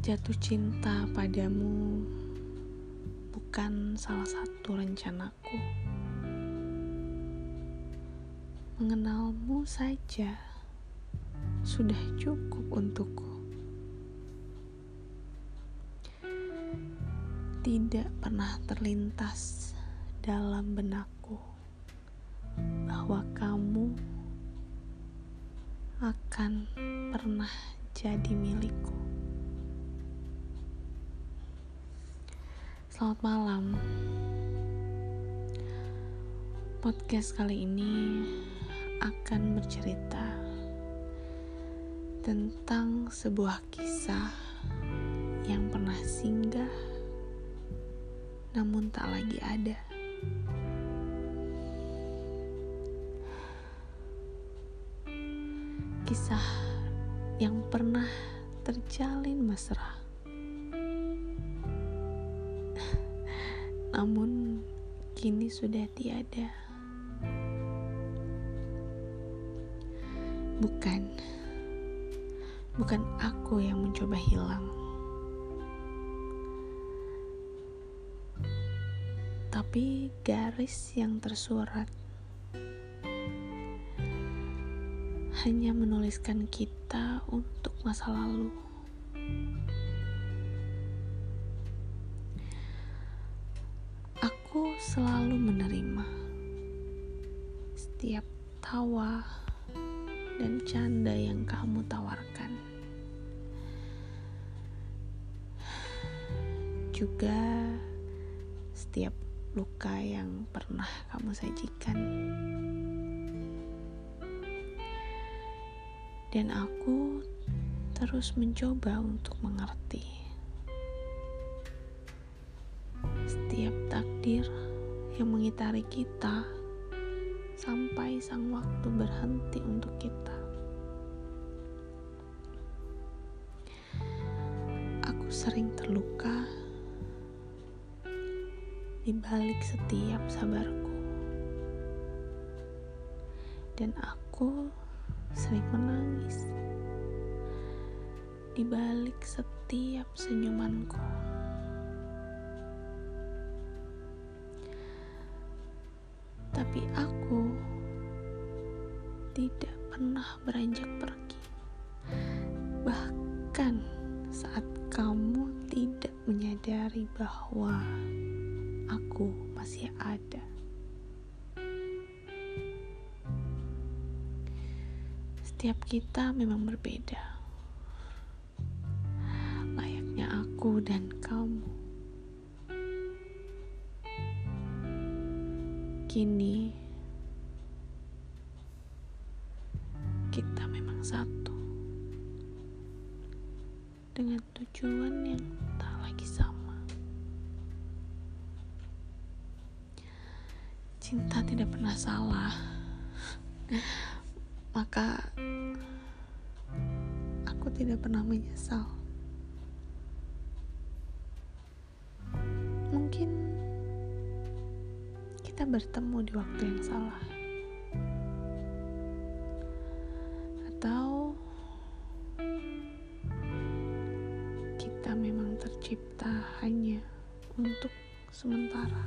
Jatuh cinta padamu bukan salah satu rencanaku. Mengenalmu saja sudah cukup untukku. Tidak pernah terlintas dalam benakku bahwa kamu akan pernah jadi milikku. Selamat malam. Podcast kali ini akan bercerita tentang sebuah kisah yang pernah singgah namun tak lagi ada. Kisah yang pernah terjalin mesra. Namun kini sudah tiada. Bukan. Bukan aku yang mencoba hilang. Tapi garis yang tersurat hanya menuliskan kita untuk masa lalu. Aku selalu menerima setiap tawa dan canda yang kamu tawarkan. Juga setiap luka yang pernah kamu sajikan. dan aku terus mencoba untuk mengerti. Setiap takdir yang mengitari kita sampai sang waktu berhenti untuk kita. Aku sering terluka di balik setiap sabarku. Dan aku sering menangis di balik setiap senyumanku. Tapi aku tidak pernah beranjak pergi. Bahkan saat kamu tidak menyadari bahwa aku masih ada. Setiap kita memang berbeda. Layaknya aku dan kamu. Kini kita memang satu. Dengan tujuan yang tak lagi sama. Cinta tidak pernah salah maka aku tidak pernah menyesal. Kita bertemu di waktu yang salah, atau kita memang tercipta hanya untuk sementara.